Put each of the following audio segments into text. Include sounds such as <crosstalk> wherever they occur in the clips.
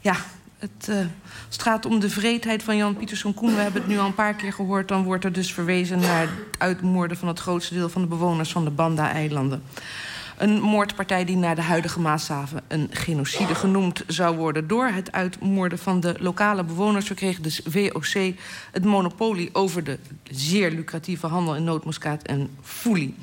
ja, het, uh, als het gaat om de vreedheid van Jan Pieterszoon Koen... we hebben het nu al een paar keer gehoord... dan wordt er dus verwezen naar het uitmoorden van het grootste deel van de bewoners van de Banda-eilanden. Een moordpartij die naar de huidige Maashaven een genocide genoemd zou worden. Door het uitmoorden van de lokale bewoners verkreeg de VOC het monopolie over de zeer lucratieve handel in nootmuskaat en foelie.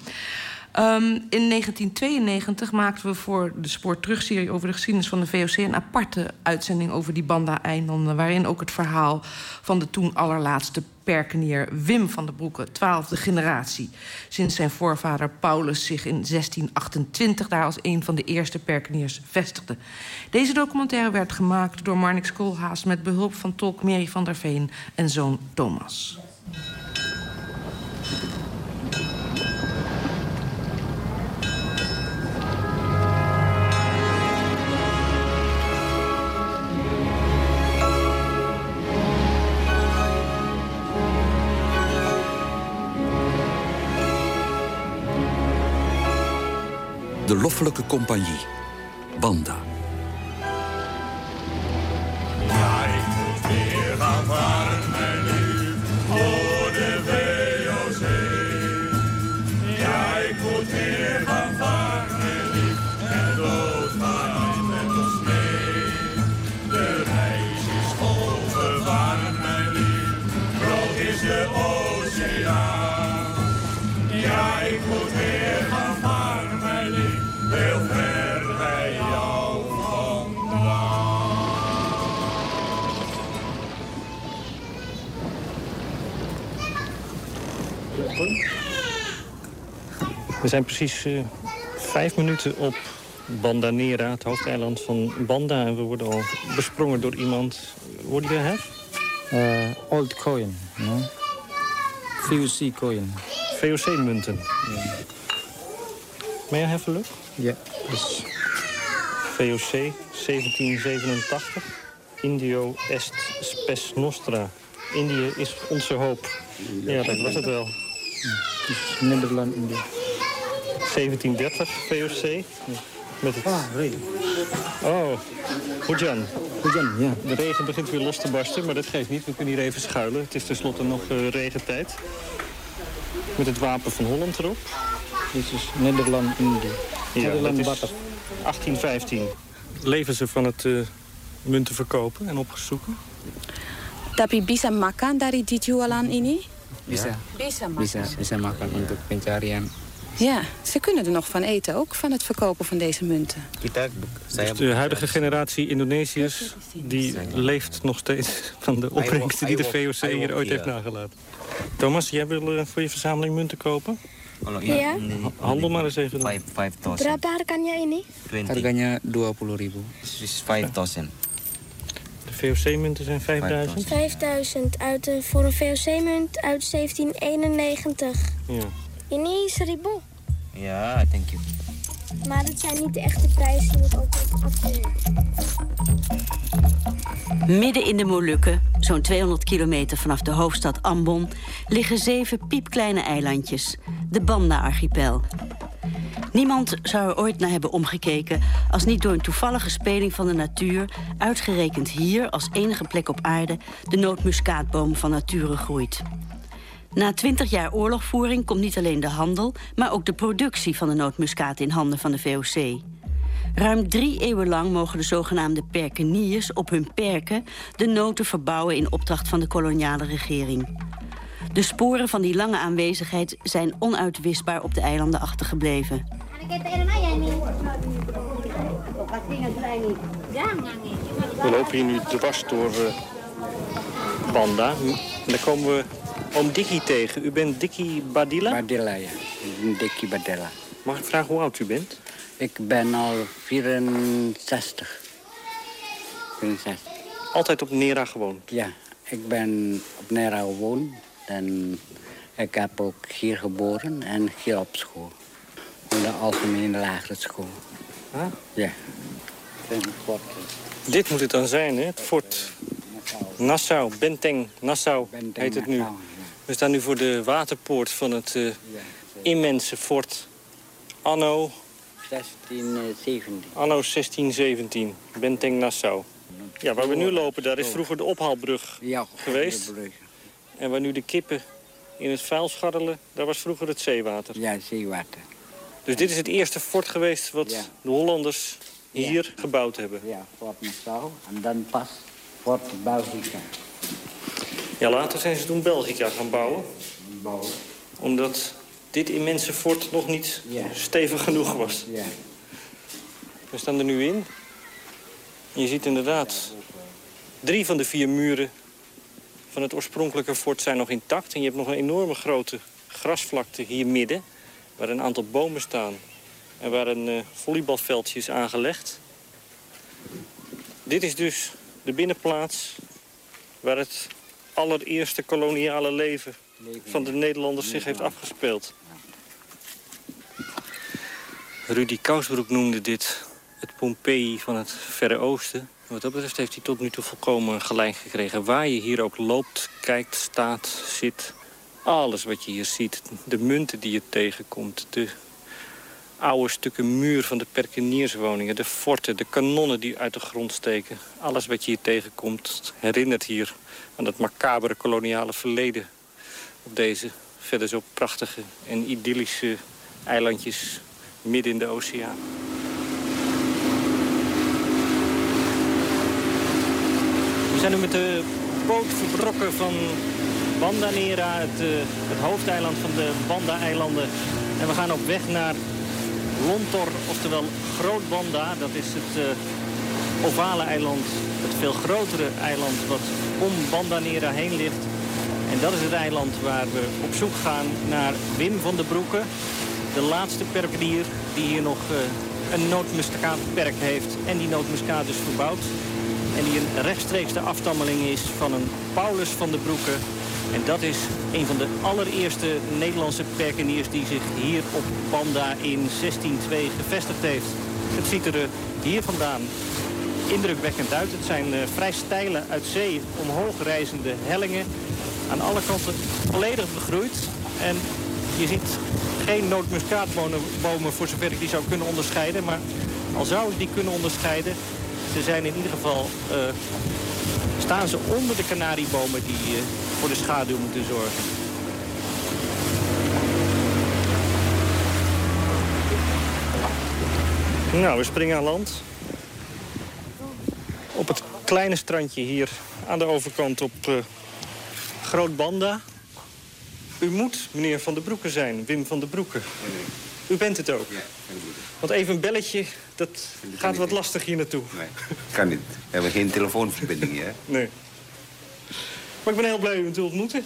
Um, in 1992 maakten we voor de Spoor Terugserie over de geschiedenis van de VOC een aparte uitzending over die Banda-eilanden. Waarin ook het verhaal van de toen allerlaatste perkenier Wim van der Broeke, twaalfde generatie. Sinds zijn voorvader Paulus zich in 1628 daar als een van de eerste perkeniers vestigde. Deze documentaire werd gemaakt door Marnix Koolhaas met behulp van tolk Mary van der Veen en zoon Thomas. De Loffelijke Compagnie. Banda. We zijn precies eh, vijf minuten op Bandanera, het hoofdeiland van Banda. En we worden al besprongen door iemand. What do you have? Uh, old coin, no? VOC coin. VOC-munten. May I have a look? Yeah, this VOC 1787. Indio est spes nostra. Indië is onze hoop. Ja, dat was het wel. Nederland India. 1730 VOC. Met het... Ah, regen. Oh, Hujan. Hujan, ja. De regen begint weer los te barsten, maar dat geeft niet. We kunnen hier even schuilen. Het is tenslotte nog eh, regentijd. Met het wapen van Holland erop. Dit is Nederland India. Ja, Nederland dat is Batak. 1815. Leven ze van het eh, munten verkopen en opzoeken? Tapi bisa makan dari dijualan ini? Bisa, Bisa makan. bisa, bisa makan untuk pencarian. Ja, ze kunnen er nog van eten, ook van het verkopen van deze munten. Dus de huidige generatie Indonesiërs die leeft nog steeds van de opbrengsten die de VOC hier ooit heeft nagelaten. Thomas, jij wil eh, voor je verzameling munten kopen? Ini Handel maar eens even. dan. Berapa harganya ini? Harganya 20.000. This is five thousand. De VOC-munten zijn 5000. 5000 uit een, voor een VOC-munt uit 1791. Ja. Ini 1000. Ja, thank you. Maar dat zijn niet de echte prijzen, die moet ook afdelen. Midden in de Molukken, zo'n 200 kilometer vanaf de hoofdstad Ambon, liggen zeven piepkleine eilandjes, de Banda-archipel. Niemand zou er ooit naar hebben omgekeken als niet door een toevallige speling van de natuur, uitgerekend hier als enige plek op aarde, de nootmuskaatboom van nature groeit. Na 20 jaar oorlogvoering komt niet alleen de handel, maar ook de productie van de nootmuskaat in handen van de VOC. Ruim drie eeuwen lang mogen de zogenaamde perkeniers op hun perken de noten verbouwen in opdracht van de koloniale regering. De sporen van die lange aanwezigheid zijn onuitwisbaar op de eilanden achtergebleven. We lopen hier nu dwars door eh, Banda. En daar komen we oom Dikkie tegen. U bent Dikkie Badilla? Badela ya, Deki Badela. Mag ik vragen hoe oud u bent? Ik ben al 64. 64. Altijd op Nera gewoond. Ja, ik ben op Nera gewoond. En ik heb ook hier geboren en hier op school. In de algemene lagere school. Ah. Ja. Dit moet het dan zijn, hè? Het fort Nassau, Benteng Nassau Benteng heet het nu. Nassau, We staan nu voor de waterpoort van het eh, immense fort Anno, 16, 17. anno 1617, Benteng Nassau. Ja, waar we nu lopen, daar is vroeger de ophaalbrug Ja, geweest. En waar nu de kippen in het vuil scharrelen, daar was vroeger het zeewater. Ja, zeewater. Dus dit is het eerste fort geweest wat Ja. de Hollanders hier gebouwd hebben. Ja, Fort Nassau. En dan pas Fort Belgica. Ja, later zijn ze toen Belgica gaan bouwen. Bouwen. Omdat dit immense fort nog niet Ja. stevig genoeg was. Ja. We staan er nu in. Je ziet inderdaad, drie van de vier muren van het oorspronkelijke fort zijn nog intact. En je hebt nog een enorme grote grasvlakte hier midden, waar een aantal bomen staan. En waar een eh, volleybalveldje is aangelegd. Dit is dus de binnenplaats waar het allereerste koloniale leven van de Nederlanders zich heeft afgespeeld. Rudy Kousbroek noemde dit het Pompeii van het Verre Oosten. Wat dat betreft heeft hij tot nu toe volkomen gelijk gekregen. Waar je hier ook loopt, kijkt, staat, zit. Alles wat je hier ziet. De munten die je tegenkomt. De oude stukken muur van de perkenierswoningen. De forten, de kanonnen die uit de grond steken. Alles wat je hier tegenkomt herinnert hier aan dat macabere koloniale verleden. Op deze verder zo prachtige en idyllische eilandjes midden in de oceaan. We zijn nu met de boot verbrokken van Bandanera, het, eh, het hoofdeiland van de Banda-eilanden. En we gaan op weg naar Lontor, oftewel Groot Banda. Dat is het eh, ovale eiland, het veel grotere eiland wat om Bandanera heen ligt. En dat is het eiland waar we op zoek gaan naar Wim van der Broeke. De laatste perkenier die hier nog eh, een nootmuskaatperk heeft. En die nootmuskaat dus verbouwt. En die een rechtstreeks de afstammeling is van een Paulus van der Broeke. En dat is een van de allereerste Nederlandse perkeniers die zich hier op Banda in 1602 gevestigd heeft. Het ziet er eh, hier vandaan indrukwekkend uit. Het zijn eh, vrij steile, uit zee omhoog reizende hellingen. Aan alle kanten volledig begroeid. En je ziet geen nootmuskaatbomen bomen voor zover ik die zou kunnen onderscheiden. Maar al zou ik die kunnen onderscheiden, ze zijn in ieder geval... eh, staan ze onder de kanariebomen die eh, voor de schaduw moeten zorgen. Nou, we springen aan land. Op het kleine strandje hier aan de overkant op eh, Groot Banda. U moet meneer Van der Broeke zijn, Wim van der Broeke. U bent het ook. Want even een belletje, dat gaat wat lastig hier naartoe. Nee, kan niet. We hebben geen telefoonverbinding hier. hè? Nee. Maar ik ben heel blij u te ontmoeten.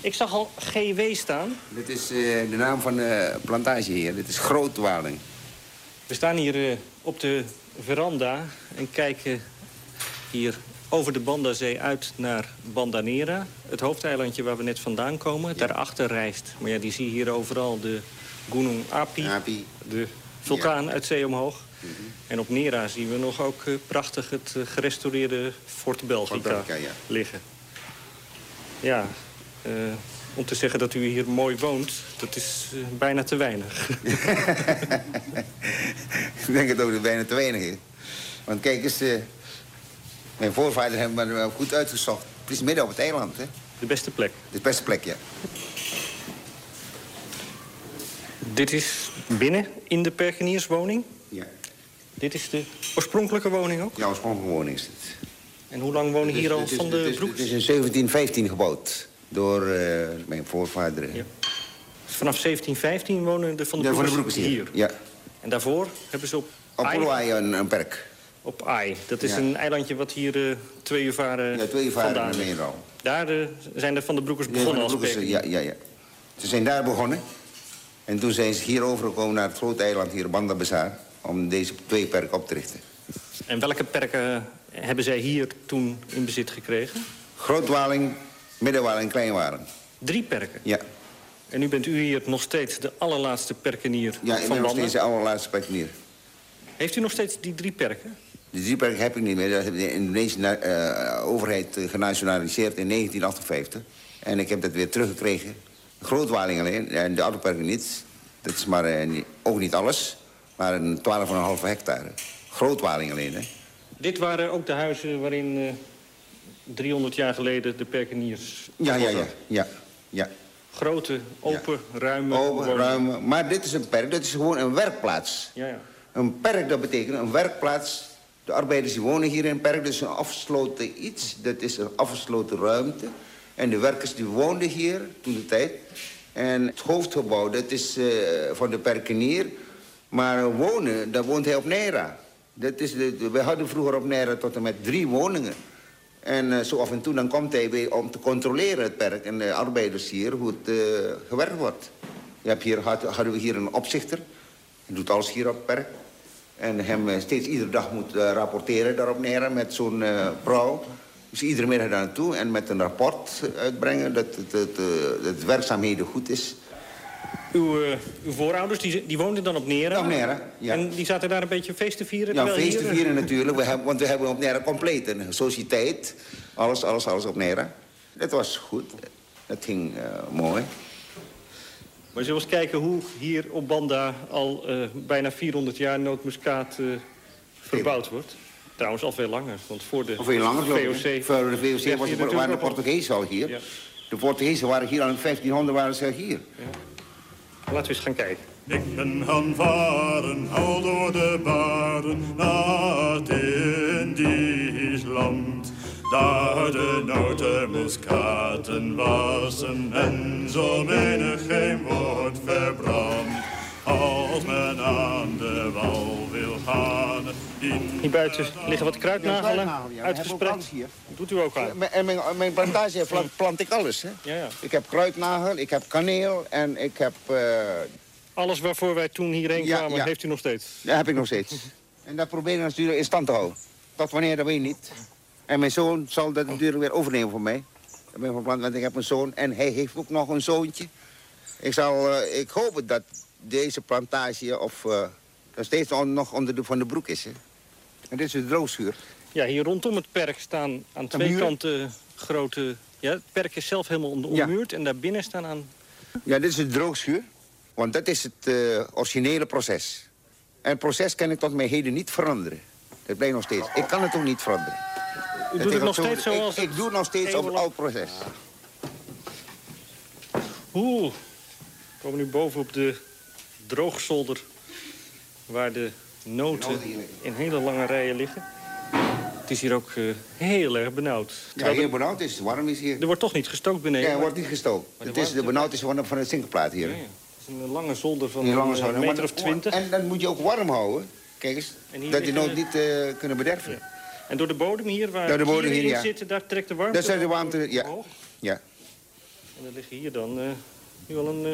Ik zag al GW staan. Dit is eh, de naam van de plantage hier. Dit is Grootwaling. We staan hier eh, op de veranda en kijken hier over de Bandazee uit naar Bandanera. Het hoofdeilandje waar we net vandaan komen. Daarachter rijst, maar ja, die zie je hier overal, de Gunung Api. Api. De vulkaan uit zee omhoog. En op Nera zien we nog ook eh, prachtig het gerestaureerde Fort Belgica, Fort Belgica, ja. liggen. Ja, eh, om te zeggen dat u hier mooi woont, dat is eh, bijna te weinig. <laughs> Ik denk dat het bijna te weinig is. Want kijk eens, eh, mijn voorvaders hebben me wel goed uitgezocht. Het is midden op het eiland, hè? De beste plek. De beste plek, ja. Dit is binnen in de perkenierswoning. Ja, Dit is de oorspronkelijke woning ook. ja oorspronkelijke woning is het. En hoe lang wonen hier al is- van de Broeks? Het is in 1715 gebouwd door eh, mijn voorvader. Ja. Vanaf 1715 wonen de Van de Ja, van de Broeks Broekers hier. Ja. En daarvoor hebben ze op Op Ai- een, een perk. Op Ai. Dat is Ja. een eilandje wat hier eh, twee uur varen Ja, twee varen vandaan. Nederland. Daar eh, zijn de Van de Broekers begonnen als Broekers, perkenier. ja, ja, ja. Ze zijn daar begonnen. En toen zijn ze hier overgekomen naar het grote eiland hier, Banda Bazaar... om deze twee perken op te richten. En welke perken hebben zij hier toen in bezit gekregen? Grootwaling, Middenwaling en Kleinwaling. Drie perken. Ja, En nu bent u hier nog steeds de allerlaatste perkenier ja ik van ben nog Banda. steeds de allerlaatste perkenier. Heeft u nog steeds die drie perken? De drie perken heb ik niet meer. Dat heeft de Indonesische eh, overheid eh, genationaliseerd in 1958. En ik heb dat weer teruggekregen. Grootwaling alleen, en de andere perken niet. Dat is maar eh, ook niet alles, maar een 12,5 hectare. Grootwaling alleen, hè. Dit waren ook de huizen waarin eh 300 jaar geleden de perkeniers... Ja, ja, ja. ja, ja. Grote, open, ruime... Open, ruime. Maar dit is een perk, dit is gewoon een werkplaats. Ja, ja. Een perk, dat betekent een werkplaats. De arbeiders die wonen hier in een perk, dus een afgesloten iets. Dat is een afgesloten ruimte. En de werkers die woonden hier toen de tijd. En het hoofdgebouw, dat is eh, van de perkenier. Maar wonen, daar woont hij op Neira. Dat is de, wij hadden vroeger op Neira tot en met drie woningen. En eh, zo af en toe dan komt hij weer om te controleren het perk en de arbeiders hier, hoe het eh, gewerkt wordt. Je hebt hier, had- hadden we hier een opzichter. Hij doet alles hier op het perk. En hem eh, steeds iedere dag moet rapporteren daarop neer met zo'n vrouw. Dus iedere middag daar naartoe en met een rapport uitbrengen dat het, dat werkzaamheden goed is. Uw, eh, uw voorouders die, die woonden dan op Nera? Op Nera, ja. En die zaten daar een beetje feest te vieren? Ja, feest te eh, vieren natuurlijk, we hebben, want we hebben op Nera compleet. Een sociëteit, alles, alles, alles op Nera. Dat was goed, dat ging eh, mooi. Maar zullen we eens kijken hoe hier op Banda al bijna 400 jaar nootmuskaat verbouwd wordt? Trouwens al veel langer, want voor de veel langer. VOC... Voor de VOC was, hier waren de Portugezen al hier. Ja. De Portugezen waren hier al in 1500 waren ze hier. Laten we eens gaan kijken. Ik ben gaan varen, al door de baren, naar het Indisch land. Daar de notenmuskaten wassen en zo menig geen woord verbrand. Als men aan de wal wil gaan, Hier buiten liggen wat kruidnagelen uitgespreid. hier. Doet u ook aan? En mijn, mijn plantage plant, plant ik alles. Hè? Ja, ja. Ik heb kruidnagel, ik heb kaneel en ik heb... eh, Alles waarvoor wij toen hierheen Ja, kwamen, ja. heeft u nog steeds? dat heb ik nog steeds. <laughs> En dat probeer ik natuurlijk in stand te houden. Tot wanneer, dat weet ik niet. En mijn zoon zal dat natuurlijk weer overnemen voor mij. Ik ben van plan, want ik heb een zoon en hij heeft ook nog een zoontje. Ik, zal, eh, ik hoop dat deze plantage of, eh, nog steeds on- nog onder de Van de Broek is. Hè. En dit is de droogschuur. Ja, hier rondom het perk staan aan twee muren? kanten grote... Ja, het perk is zelf helemaal onder- Ja. ommuurd en daarbinnen staan aan... Ja, dit is de droogschuur. Want dat is het eh, originele proces. En het proces kan ik tot mijn heden niet veranderen. Dat blijft nog steeds. Ik kan het ook niet veranderen. U doet het nog zo- steeds zoals Ik, ik doe het nog steeds op het eeuwenlang- oud proces. Oeh, we komen nu boven op de droogzolder... waar de noten hier in hele lange rijen liggen. Het is hier ook eh, heel erg benauwd. Ja, Terwijl hier er- benauwd is, warm is hier. er wordt toch niet gestookt beneden? Ja, er wordt niet de Het is de benauwd is van, van het zinkenplaat hier. Ja, ja. Het is een lange zolder van Die lange een zouden. meter Maar- of twintig. En dan moet je ook warm houden. Kijk eens, En hier dat die nood niet eh, kunnen bederven. En door de bodem hier, waar Door de bodem hier, in ja. zitten, daar trekt de warmte Dat zijn de warmte, ja. Ja, En er liggen hier dan eh, nu al een eh,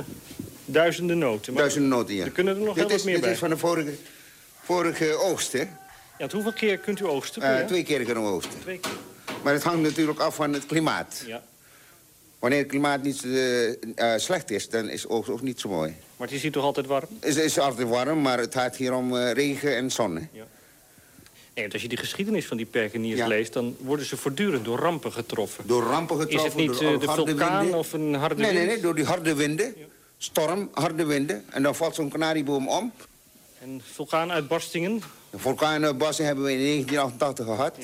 duizenden noten. Maar duizenden noten, ja. Er kunnen er nog dit heel wat is, meer dit bij. is van de vorige, vorige oogst, hè. Ja, hoeveel keer kunt u oogsten? Eh, twee keer kunnen we oogsten. Twee keer. Maar het hangt natuurlijk af van het klimaat. Ja. Wanneer het klimaat niet eh, eh, slecht is, dan is oogst ook niet zo mooi. Maar het is hier toch altijd warm? Het is altijd warm, maar het gaat hier om regen en zon. Hè. Nee, want als je die geschiedenis van die perkeniers Ja. leest... dan worden ze voortdurend door rampen getroffen. Door rampen getroffen. Is het niet door de vulkaan winden. of een harde Nee, nee, wind? nee, door die harde winden. Storm, harde winden. En dan valt zo'n kanarieboom om. En vulkaanuitbarstingen? De vulkaanuitbarsting hebben we in 1988 gehad.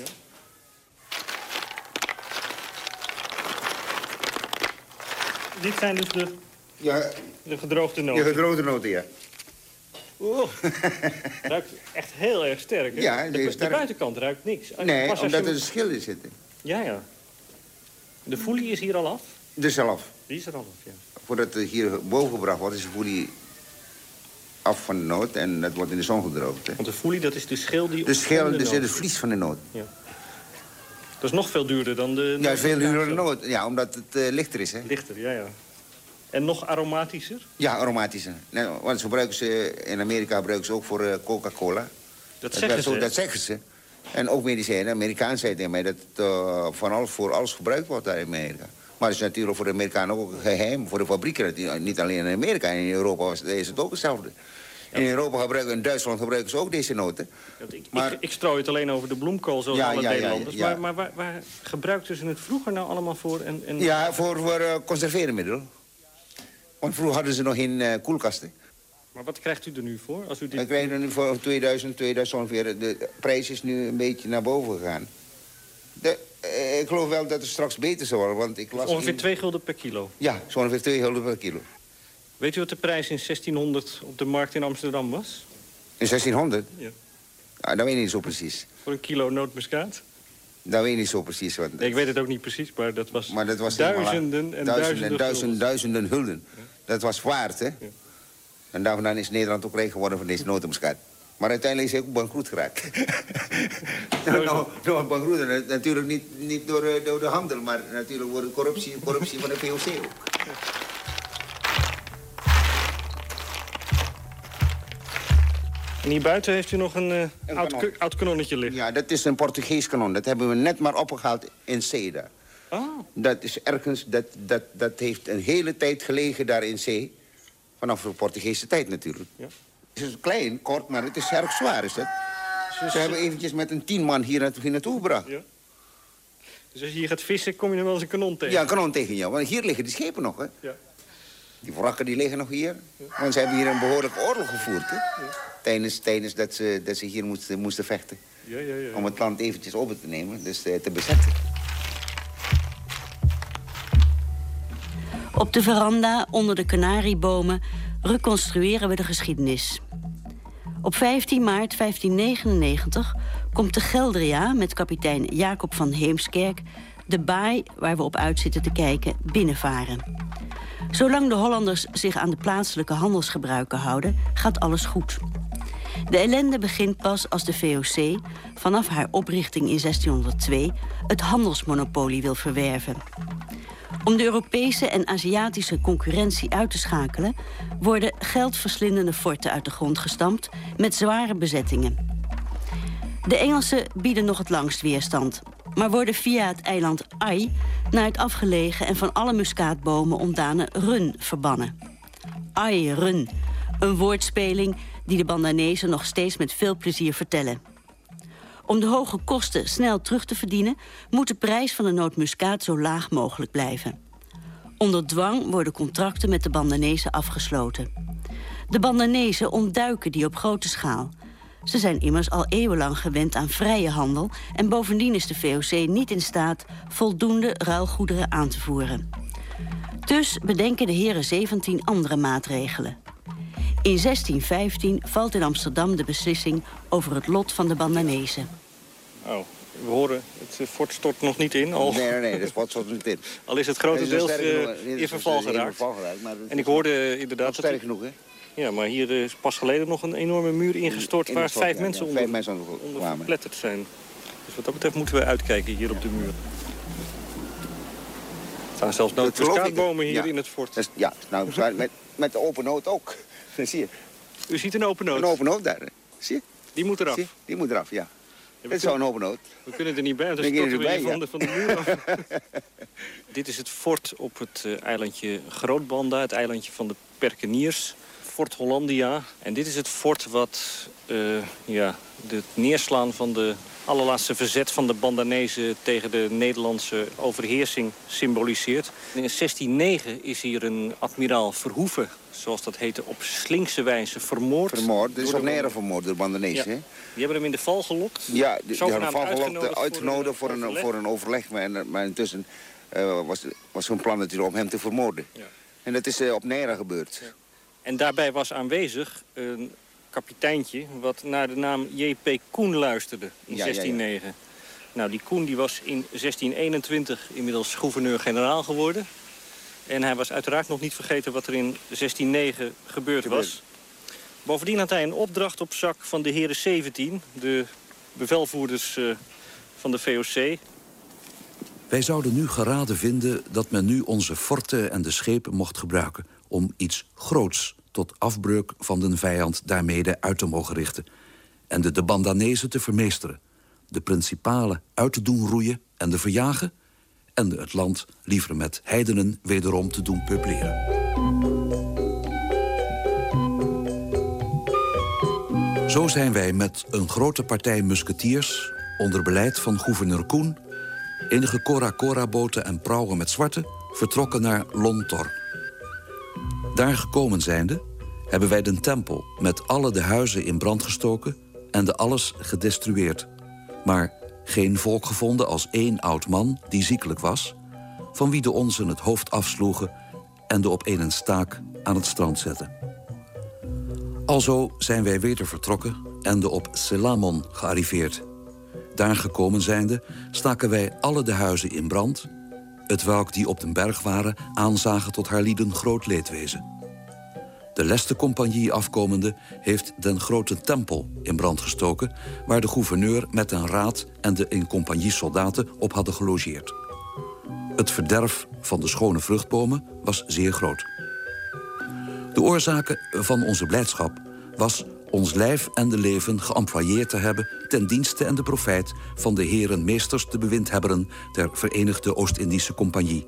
Dit zijn dus de, Ja, de gedroogde noten. gedroogde noten, ja. Oeh, <laughs> ruikt echt heel erg sterk. Hè? Ja, de, is de buitenkant ruikt niks. Nee, pas omdat je er een schil in zit. Ja, ja. De foelie is hier al af? Dus zelf. Die is er al af, ja. Voordat het hier boven gebracht wordt, is de folie af van de noot. En dat wordt in de zon gedroogd. Hè. Want de foelie, dat is de schil die... De schil, de dus het vlies van de noot. Dat is nog veel duurder dan de... Ja, veel duurder dan de noot. Ja, omdat het eh, lichter is, hè. Lichter, ja, ja. En nog aromatischer? Ja, aromatische. Nee, want ze gebruiken ze, in Amerika gebruiken ze ook voor eh, Coca-Cola. Dat zeggen ze. Dat zeggen ze. En ook medicijnen. Amerikaan zei tegen mij dat het eh, van alles, voor alles gebruikt wordt daar in Amerika. Maar het is natuurlijk voor de Amerikanen ook een geheim. Voor de fabrieken, niet alleen in Amerika. In Europa was- is het ook hetzelfde. In Europa gebruiken, in Duitsland gebruiken ze ook deze noten. Ik, Maar- ik, ik strooi het alleen over de bloemkool, zoals Ja, alle ja, Nederlanders. ja. Maar, maar waar, waar gebruikten ze het vroeger nou allemaal voor? En, en... Ja, voor, voor eh, conserveringsmiddel. Want vroeger hadden ze nog geen eh, koelkasten. Maar wat krijgt u er nu voor? Als u dit... Krijg je er nu voor 2000, 2000 ongeveer. De prijs is nu een beetje naar boven gegaan. De, ik geloof wel dat het straks beter zal worden, want ik las... Ongeveer in- 2 gulden per kilo. Ja, zo ongeveer 2 gulden per kilo. Weet u wat de prijs in 1600 op de markt in Amsterdam was? In 1600? Ja. Ah, dat weet ik niet zo precies. Voor een kilo nootmuskaat? Dat weet ik niet zo precies. Want Nee, ik weet het ook niet precies, maar dat was, maar dat was duizenden en duizenden, duizenden, duizenden, duizenden gulden. Dat was waard, hè? En daarvan is Nederland ook rijk geworden van deze notenmuscaat. Maar uiteindelijk is hij ook bankroet geraakt. <laughs> nou, nou, nou, bankroet. En Natuurlijk niet, niet door, eh, door de handel, maar natuurlijk door de corruptie, corruptie van de VOC ook. En hier buiten heeft u nog een, eh, Een oud, kanon. oud kanonnetje liggen. Ja, dat is een Portugees kanon. Dat hebben we net maar opgehaald in Seda. Ah, Dat is ergens, dat, dat, dat heeft een hele tijd gelegen daar in zee. Vanaf de Portugese tijd natuurlijk. Ja. Het is klein, kort, maar het is erg zwaar, is het? dus, Ze hebben eventjes met een tien man hier naartoe, hier naartoe gebracht. Ja. dus als je hier gaat vissen, kom je dan wel eens een kanon tegen? Ja, een kanon tegen jou. Want hier liggen die schepen nog, hè? Ja. Die wrakken die liggen nog hier. Want ze hebben hier een behoorlijke oorlog gevoerd, hè? Tijdens, tijdens dat, ze, dat ze hier moesten, moesten vechten. Ja, ja, ja. Om het land eventjes over te nemen, dus eh, te bezetten. Op de veranda onder de kanariebomen reconstrueren we de geschiedenis. Op 15 maart 1599 komt de Geldria met kapitein Jacob van Heemskerk de baai waar we op uit zitten te kijken binnenvaren. Zolang de Hollanders zich aan de plaatselijke handelsgebruiken houden, gaat alles goed. De ellende begint pas als de VOC vanaf haar oprichting in 1602 het handelsmonopolie wil verwerven. Om de Europese en Aziatische concurrentie uit te schakelen, worden geldverslindende forten uit de grond gestampt met zware bezettingen. De Engelsen bieden nog het langst weerstand, maar worden via het eiland Ai naar het afgelegen en van alle muskaatbomen ontdane Run verbannen. Ai Run, een woordspeling die de Bandanezen nog steeds met veel plezier vertellen. Om de hoge kosten snel terug te verdienen, moet de prijs van de nootmuskaat zo laag mogelijk blijven. Onder dwang worden contracten met de Bandanezen afgesloten. De Bandanezen ontduiken die op grote schaal. Ze zijn immers al eeuwenlang gewend aan vrije handel en bovendien is de VOC niet in staat voldoende ruilgoederen aan te voeren. Dus bedenken de heren 17 andere maatregelen. In 1615 valt in Amsterdam de beslissing over het lot van de Bandanezen. Oh, we horen, het eh, fort stort nog niet in. Al, Nee, nee, nee, dat is wat soort niet in. <laughs> al is het Het grotendeels sterk eh. Het in verval geraakt. maar het En ik is hoorde nog inderdaad... dat sterk er- genoeg, hè? Ja, maar hier is pas geleden nog een enorme muur ingestort... In- waar vijf ja, mensen ja, onder, vijf mensen onder onder kwamen. verpletterd zijn. Dus wat dat betreft moeten we uitkijken hier op de muur. Er staan zelfs nootmuskaatbomen hier Ja. in het fort. Ja, nou, <laughs> met, met de open noot ook. Zie je? U ziet een open noot. Een open noot daar. Zie je? Die moet eraf. Die moet eraf, ja. Dit is zo'n open noot. We kunnen er niet bij, want dan storten we van, de, van de muur af. <laughs> Dit is het fort op het eh, eilandje Grootbanda, het eilandje van de Perkeniers. Fort Hollandia. En dit is het fort wat eh, ja, het neerslaan van de allerlaatste verzet van de Bandanezen tegen de Nederlandse overheersing symboliseert. In 1609 is hier een admiraal Verhoeven, zoals dat heette, op slinkse wijze vermoord. Vermoord. Dit is de- nergens vermoord door de Bandanezen, Ja. Die hebben hem in de val gelokt. Ja, die, die Zogenaamd hadden van uitgenodigd voor uitgenodigd voor een voor een overleg. Maar, maar intussen eh, was, was hun plan natuurlijk om hem te vermoorden. Ja. En dat is eh, op Neira gebeurd. En daarbij was aanwezig een kapiteintje wat naar de naam J.P. Koen luisterde in Ja, ja, ja. 1609. Nou, die Koen die was in 1621 inmiddels gouverneur-generaal geworden. En hij was uiteraard nog niet vergeten wat er in 1609 gebeurd was. Bovendien had hij een opdracht op zak van de heren 17, de bevelvoerders eh, van de VOC. Wij zouden nu geraden vinden dat men nu onze forten en de schepen mocht gebruiken om iets groots tot afbreuk van de vijand daarmede uit te mogen richten en de de Bandanezen te vermeesteren, de principalen uit te doen roeien en de verjagen en het land liever met heidenen wederom te doen peupleren. Zo zijn wij met een grote partij musketiers onder beleid van gouverneur Koen enige Cora-Cora-boten en prauwen met zwarte vertrokken naar Lontor. Daar gekomen zijnde, hebben wij de tempel met alle de huizen in brand gestoken en de alles gedestrueerd. Maar geen volk gevonden als één oud man die ziekelijk was, van wie de onzen het hoofd afsloegen en de op een staak aan het strand zetten. Alzo zijn wij weder vertrokken en de op Selamon gearriveerd. Daar gekomen zijnde staken wij alle de huizen in brand, het welk die op den berg waren aanzagen tot haar lieden groot leedwezen. De leste compagnie afkomende heeft den grote tempel in brand gestoken... waar de gouverneur met een raad en de in compagnie soldaten op hadden gelogeerd. Het verderf van de schone vruchtbomen was zeer groot. De oorzaken van onze blijdschap was ons lijf en de leven geëmployeerd te hebben ten dienste en de profijt van de heren meesters de bewindhebberen der Verenigde Oost-Indische Compagnie,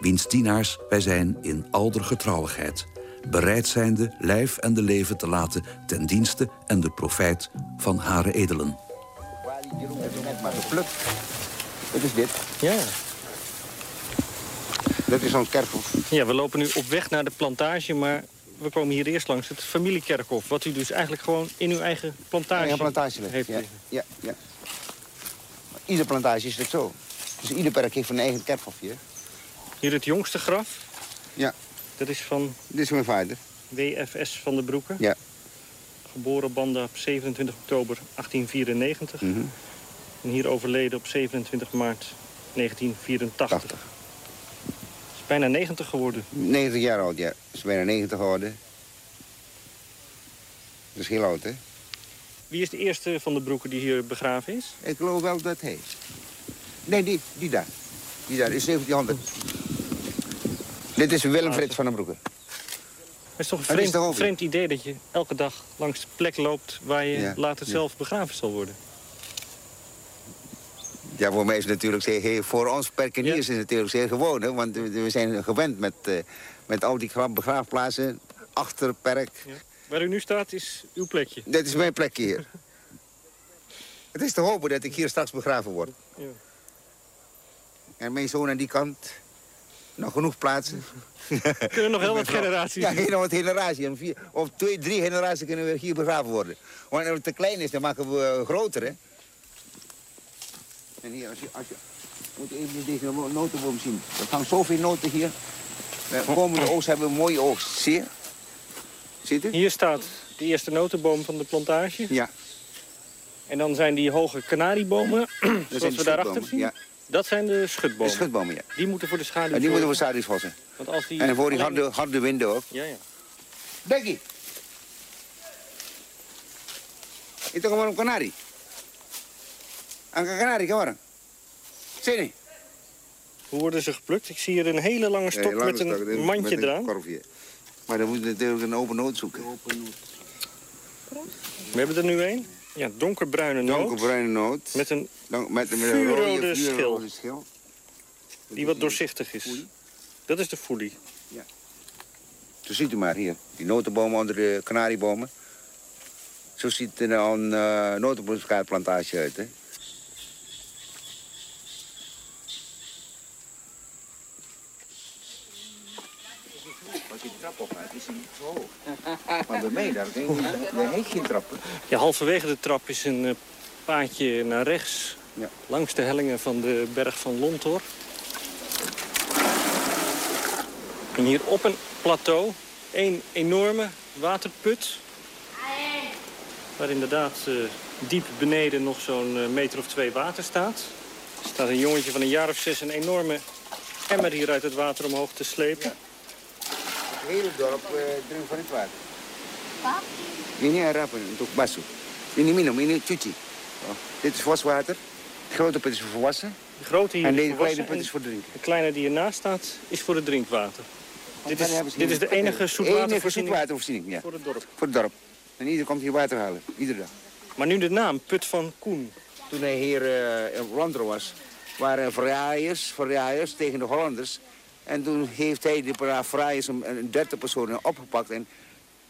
wiens dienaars wij zijn in alder getrouwigheid, bereid zijnde lijf en de leven te laten ten dienste en de profijt van hare edelen. maar geplukt. Wat is dit? Ja. Dat is ons kerkhof. ja, we lopen nu op weg naar de plantage, maar we komen hier eerst langs het familiekerkhof. Wat u dus eigenlijk gewoon in uw eigen plantage, plantage heeft ja. Ja. Ieder plantage is het zo. Dus ieder perk heeft een eigen kerkhof hier. Hier het jongste graf. Ja. Dat is van Dit is mijn vader. WFS van de Broeken. Ja. Geboren Banda op 27 oktober 1894. Mhm. En hier overleden op 27 maart 1984. Is bijna 90 geworden. 90 jaar oud, ja. Is bijna 90 geworden. Dat is heel oud, hè? Wie is de eerste van de Broeken die hier begraven is? Ik geloof wel dat hij. Nee, die, die daar. Die daar is 1700. Dit is Willem Frits van den Broeke. Het is toch een is vreemd, vreemd idee dat je elke dag langs de plek loopt... waar je Ja, later ja. zelf begraven zal worden. Ja, voor mij is het natuurlijk zeer, voor ons perkeniers is het natuurlijk zeer gewoon. Hè? Want we zijn gewend met, eh, met al die gra- begraafplaatsen achter het perk. Waar u nu staat is uw plekje. Dit is mijn plekje hier. het is te hopen dat ik hier straks begraven word. Ja. En mijn zoon aan die kant. Nog genoeg plaatsen. <laughs> Kunnen nog <laughs> heel wat generaties. Ja, heel wat generaties. Of twee, drie generaties kunnen we hier begraven worden. Want als het te klein is, dan maken we eh, groter, hè. En hier, als je, als je moet even deze no- notenboom zien. Er hangt zoveel noten hier. De komende oogst hebben we een mooie oogst. Zie je? Ziet u? Hier staat de eerste notenboom van de plantage. Ja. En dan zijn die hoge kanariebomen, <clears throat> Dat zoals we de daarachter zien. Ja. Dat zijn de schutbomen. De schutbomen, ja. Die moeten voor de schaduw En die moeten we zorgen. schaduwsvossen. Want als die En voor die harde, harde winden ook. Ja, ja. Becky. Itu kemana kanari? Angka kanari kemana? Sini. Hoe worden ze geplukt? Ik zie hier een hele lange stok Ja, lange met een stok, mandje met eraan. korfje. Maar dan moet je natuurlijk een open noot zoeken. We hebben er nu een. Ja, donkerbruine noot. Donkerbruine noot. Met een met, met een vuurrode rode, schil. vuurrode schil. die wat doorzichtig is. Dat is de foelie. Zo ziet u maar hier. Die notenbomen onder de kanariebomen. Zo ziet er een uh, notenboomschaarplantage uit, hè. Als je de trap is hij niet zo hoog. Maar bij mij, daar, denk ik, daar heeft geen trappen. Ja, halverwege de trap is een eh, paadje naar rechts. Langs de hellingen van de berg van Lontor. En hier op een plateau een enorme waterput. Waar inderdaad eh, diep beneden nog zo'n eh, meter of twee water staat. Er staat een jongetje van een jaar of zes een enorme emmer hier uit het water omhoog te slepen. Het hele dorp uh, drinkt van het water. Ini harapan untuk basuh. Ini minum, ini cuci. Oh, dit is waswater. De grote put is voor wassen. De grote hier en voor kleine put is voor drinken. De kleine die ernaast staat is voor het drinkwater. Dit is, dit is de enige enige zoetwatervoorziening ja. voor het dorp. Voor het dorp. En ieder komt hier water halen, iedere dag. Maar nu de naam, Put van Koen. Toen hij hier eh, in Rondro was, waren verraaiers, verraaiers tegen de Hollanders. En toen heeft hij de paar verraaiers, een, derde persoon, opgepakt en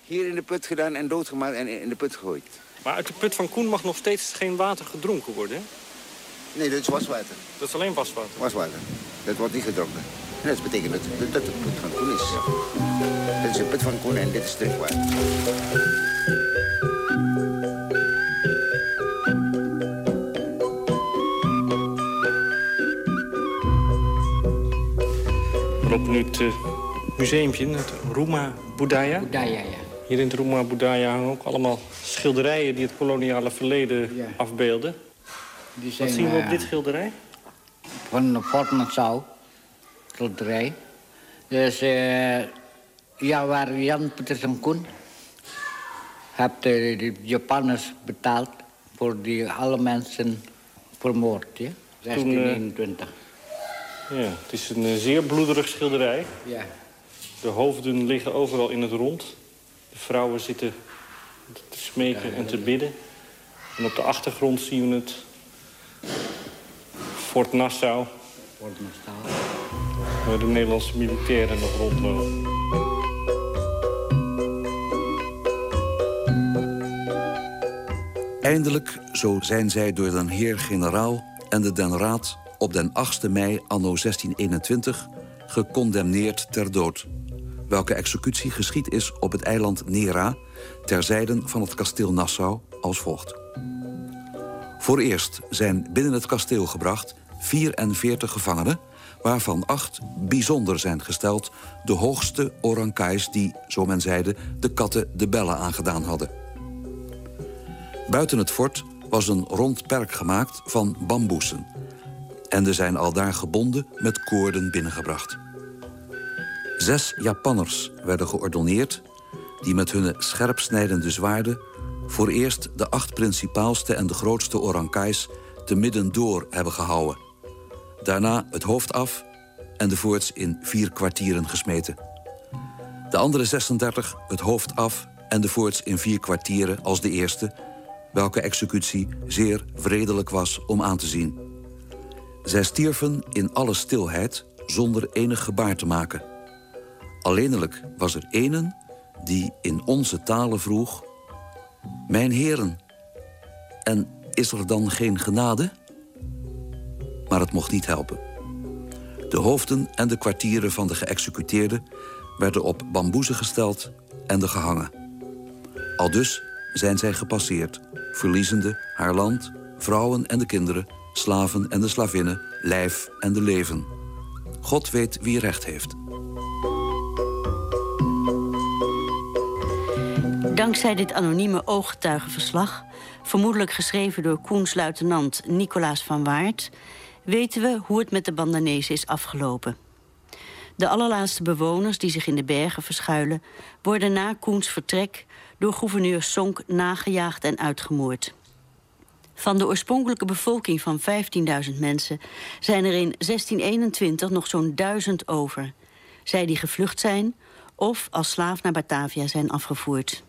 hier in de put gedaan en doodgemaakt en in de put gegooid. Maar uit de Put van Koen mag nog steeds geen water gedronken worden, hè? Nee, dat is waswater. Dat is alleen waswater. Waswater. Dat wordt niet gedronken. Dat betekent dat, dat het put van Koen is. Dit is een put van Koen en dit is drinkwater. Het uh, museumpje, het Roema Budaya. Budaya, ja. Hier in het Roema Budaya hangen ook allemaal schilderijen die het koloniale verleden Ja. afbeelden. Die Wat zien we op eh, dit schilderij? Van Fort Nassau, schilderij. Dus eh, ja, waar Jan Pietersen Koen heeft de, de Japanners betaald voor die alle mensen vermoord, ja? Toen, eh, 1621. Ja, het is een eh, zeer bloederig schilderij. Ja. De hoofden liggen overal in het rond. De vrouwen zitten te smeken en te bidden. En op de achtergrond zien we het Fort Nassau, Fort Nassau. waar de Nederlandse militairen nog rondlopen. Eindelijk, zo zijn zij door den heer-generaal en de den raad op den 8e mei anno 1621 gecondemneerd ter dood. Welke executie geschied is op het eiland Nera, ter zijden van het kasteel Nassau, als volgt. Voor eerst zijn binnen het kasteel gebracht 44 gevangenen, waarvan acht bijzonder zijn gesteld, de hoogste orankais die, zo men zeide, de katten de bellen aangedaan hadden. Buiten het fort was een rond perk gemaakt van bamboesen. En er zijn aldaar gebonden met koorden binnengebracht. Zes Japanners werden geordonneerd... die met hun scherpsnijdende zwaarden... voor eerst de acht principaalste en de grootste orankais... te midden door hebben gehouden. Daarna het hoofd af en de voorts in vier kwartieren gesmeten. De andere 36 het hoofd af en de voorts in vier kwartieren als de eerste... welke executie zeer vredelijk was om aan te zien. Zij stierven in alle stilheid zonder enig gebaar te maken. Alleenlijk was er enen die in onze talen vroeg... Mijn heren, en is er dan geen genade? Maar het mocht niet helpen. De hoofden en de kwartieren van de geëxecuteerden... werden op bamboezen gesteld en de gehangen. Aldus zijn zij gepasseerd, verliezende haar land, vrouwen en de kinderen, slaven en de slavinnen, lijf en de leven. God weet wie recht heeft. Dankzij dit anonieme ooggetuigenverslag, vermoedelijk geschreven door Koens luitenant Nicolaas van Waard, weten we hoe het met de Bandanezen is afgelopen. De allerlaatste bewoners die zich in de bergen verschuilen, worden na Koens vertrek door gouverneur Sonk nagejaagd en uitgemoord. Van de oorspronkelijke bevolking van 15.000 mensen zijn er in 1621 nog zo'n duizend over. Zij die gevlucht zijn of als slaaf naar Batavia zijn afgevoerd.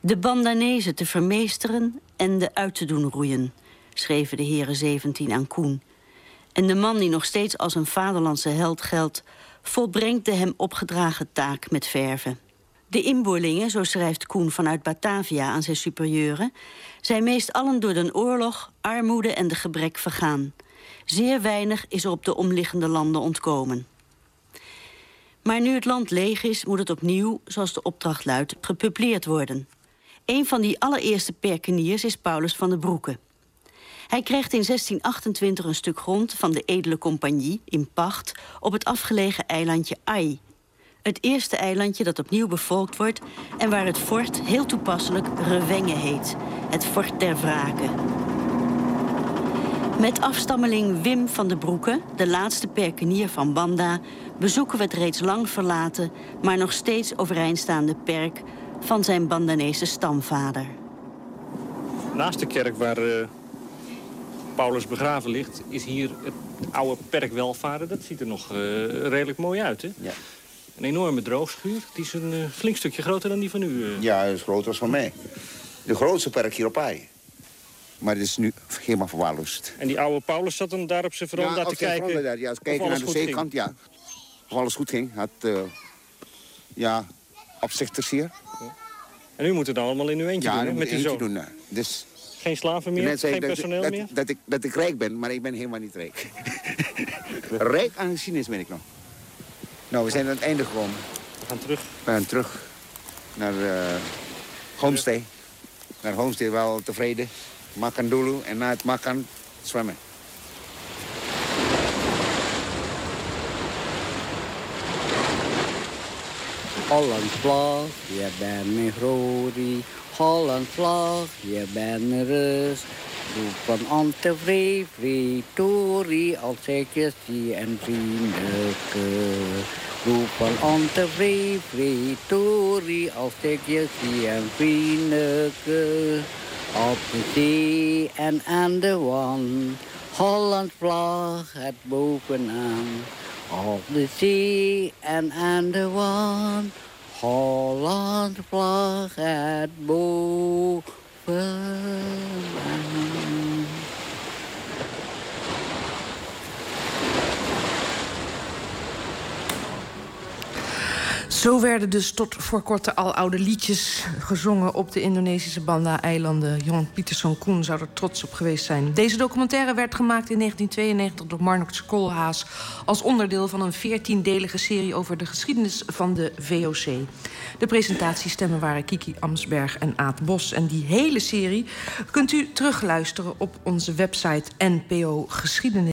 De Bandanezen te vermeesteren en de uit te doen roeien, schreven de heren 17 aan Koen. En de man die nog steeds als een vaderlandse held geldt, volbrengt de hem opgedragen taak met verven. De inboorlingen, zo schrijft Koen vanuit Batavia aan zijn superieuren, zijn meest allen door de oorlog, armoede en de gebrek vergaan. Zeer weinig is er op de omliggende landen ontkomen. Maar nu het land leeg is, moet het opnieuw, zoals de opdracht luidt, gepubliceerd worden. Een van die allereerste perkeniers is Paulus van der Broeke. Hij kreeg in 1628 een stuk grond van de edele compagnie in pacht op het afgelegen eilandje Ai. Het eerste eilandje dat opnieuw bevolkt wordt en waar het fort heel toepasselijk Revenge heet. Het fort der wraken. Met afstammeling Wim van der Broeke, de laatste perkenier van Banda, bezoeken we het reeds lang verlaten, maar nog steeds overeindstaande perk van zijn Bandanese stamvader. Naast de kerk waar eh, Paulus begraven ligt, is hier het oude perk Welvaren. Dat ziet er nog eh, redelijk mooi uit, hè? Ja. Een enorme droogschuur. Die is een eh, flink stukje groter dan die van u. eh. Ja, dat is groter als van mij. De grootste perk hier op Aai. Maar het is nu helemaal verwaarloosd. En die oude Paulus zat dan daar op zijn veranda ja, te kijken. daar, ja, kijken alles naar de goed ging. zeekant, ja. Of alles goed ging. Had, eh, ja, opzichters hier. En u moet het dan allemaal in uw eentje ja, doen, dat met die eentje zoon. doen. Dus Geen slaven meer, geen dat, personeel dat, meer? Dat, ik, dat ik rijk ben, maar ik ben helemaal niet rijk. <laughs> Rijk aan geschiedenis ben ik nog. Nou, we zijn aan het einde gekomen. We gaan terug. We gaan terug naar uh, Homestay. Naar Homestay wel tevreden. Makandulu en na het Makan zwemmen. Holland vlag, je bent mijn glorie. Holland vlag, je bent mijn rust. Roepen ontevreden, Tori, als ik je zie en vriendelijke. Roepen ontevreden, Tori, als ik je zie en vriendelijke. Op de zee en aan de wand, Holland vlag het bovenaan. Op de zee en aan de wand, Holland vlag het bovenaan. Zo werden dus tot voor kort al oude liedjes gezongen op de Indonesische Banda-eilanden. Jan Pieterszoon Koen zou er trots op geweest zijn. Deze documentaire werd gemaakt in 1992 door Marnix Koolhaas als onderdeel van een veertiendelige serie over de geschiedenis van de VOC. De presentatiestemmen waren Kiki Amsberg en Aad Bos. En die hele serie kunt u terugluisteren op onze website NPO Geschiedenis.